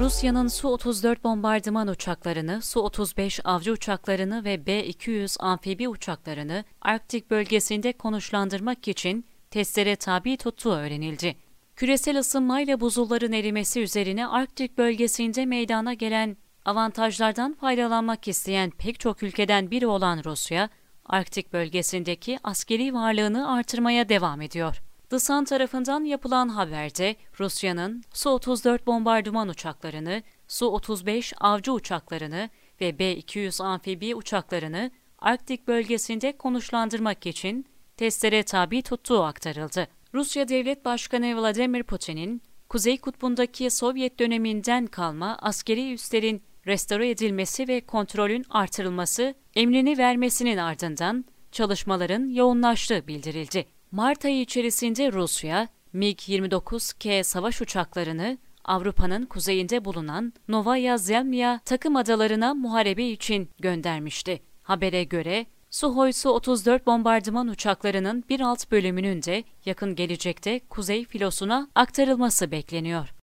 Rusya'nın Su-34 bombardıman uçaklarını, Su-35 avcı uçaklarını ve B-200 amfibi uçaklarını Arktik bölgesinde konuşlandırmak için testlere tabi tuttuğu öğrenildi. Küresel ısınmayla buzulların erimesi üzerine Arktik bölgesinde meydana gelen avantajlardan faydalanmak isteyen pek çok ülkeden biri olan Rusya, Arktik bölgesindeki askeri varlığını artırmaya devam ediyor. The Sun tarafından yapılan haberde Rusya'nın Su-34 bombardıman uçaklarını, Su-35 avcı uçaklarını ve B-200 amfibi uçaklarını Arktik bölgesinde konuşlandırmak için testlere tabi tuttuğu aktarıldı. Rusya Devlet Başkanı Vladimir Putin'in Kuzey Kutbu'ndaki Sovyet döneminden kalma askeri üslerin restore edilmesi ve kontrolün artırılması emrini vermesinin ardından çalışmaların yoğunlaştığı bildirildi. Mart ayı içerisinde Rusya, MiG-29K savaş uçaklarını Avrupa'nın kuzeyinde bulunan Novaya Zemlya takım adalarına muharebe için göndermişti. Habere göre Suhoi Su-34 bombardıman uçaklarının bir alt bölümünün de yakın gelecekte kuzey filosuna aktarılması bekleniyor.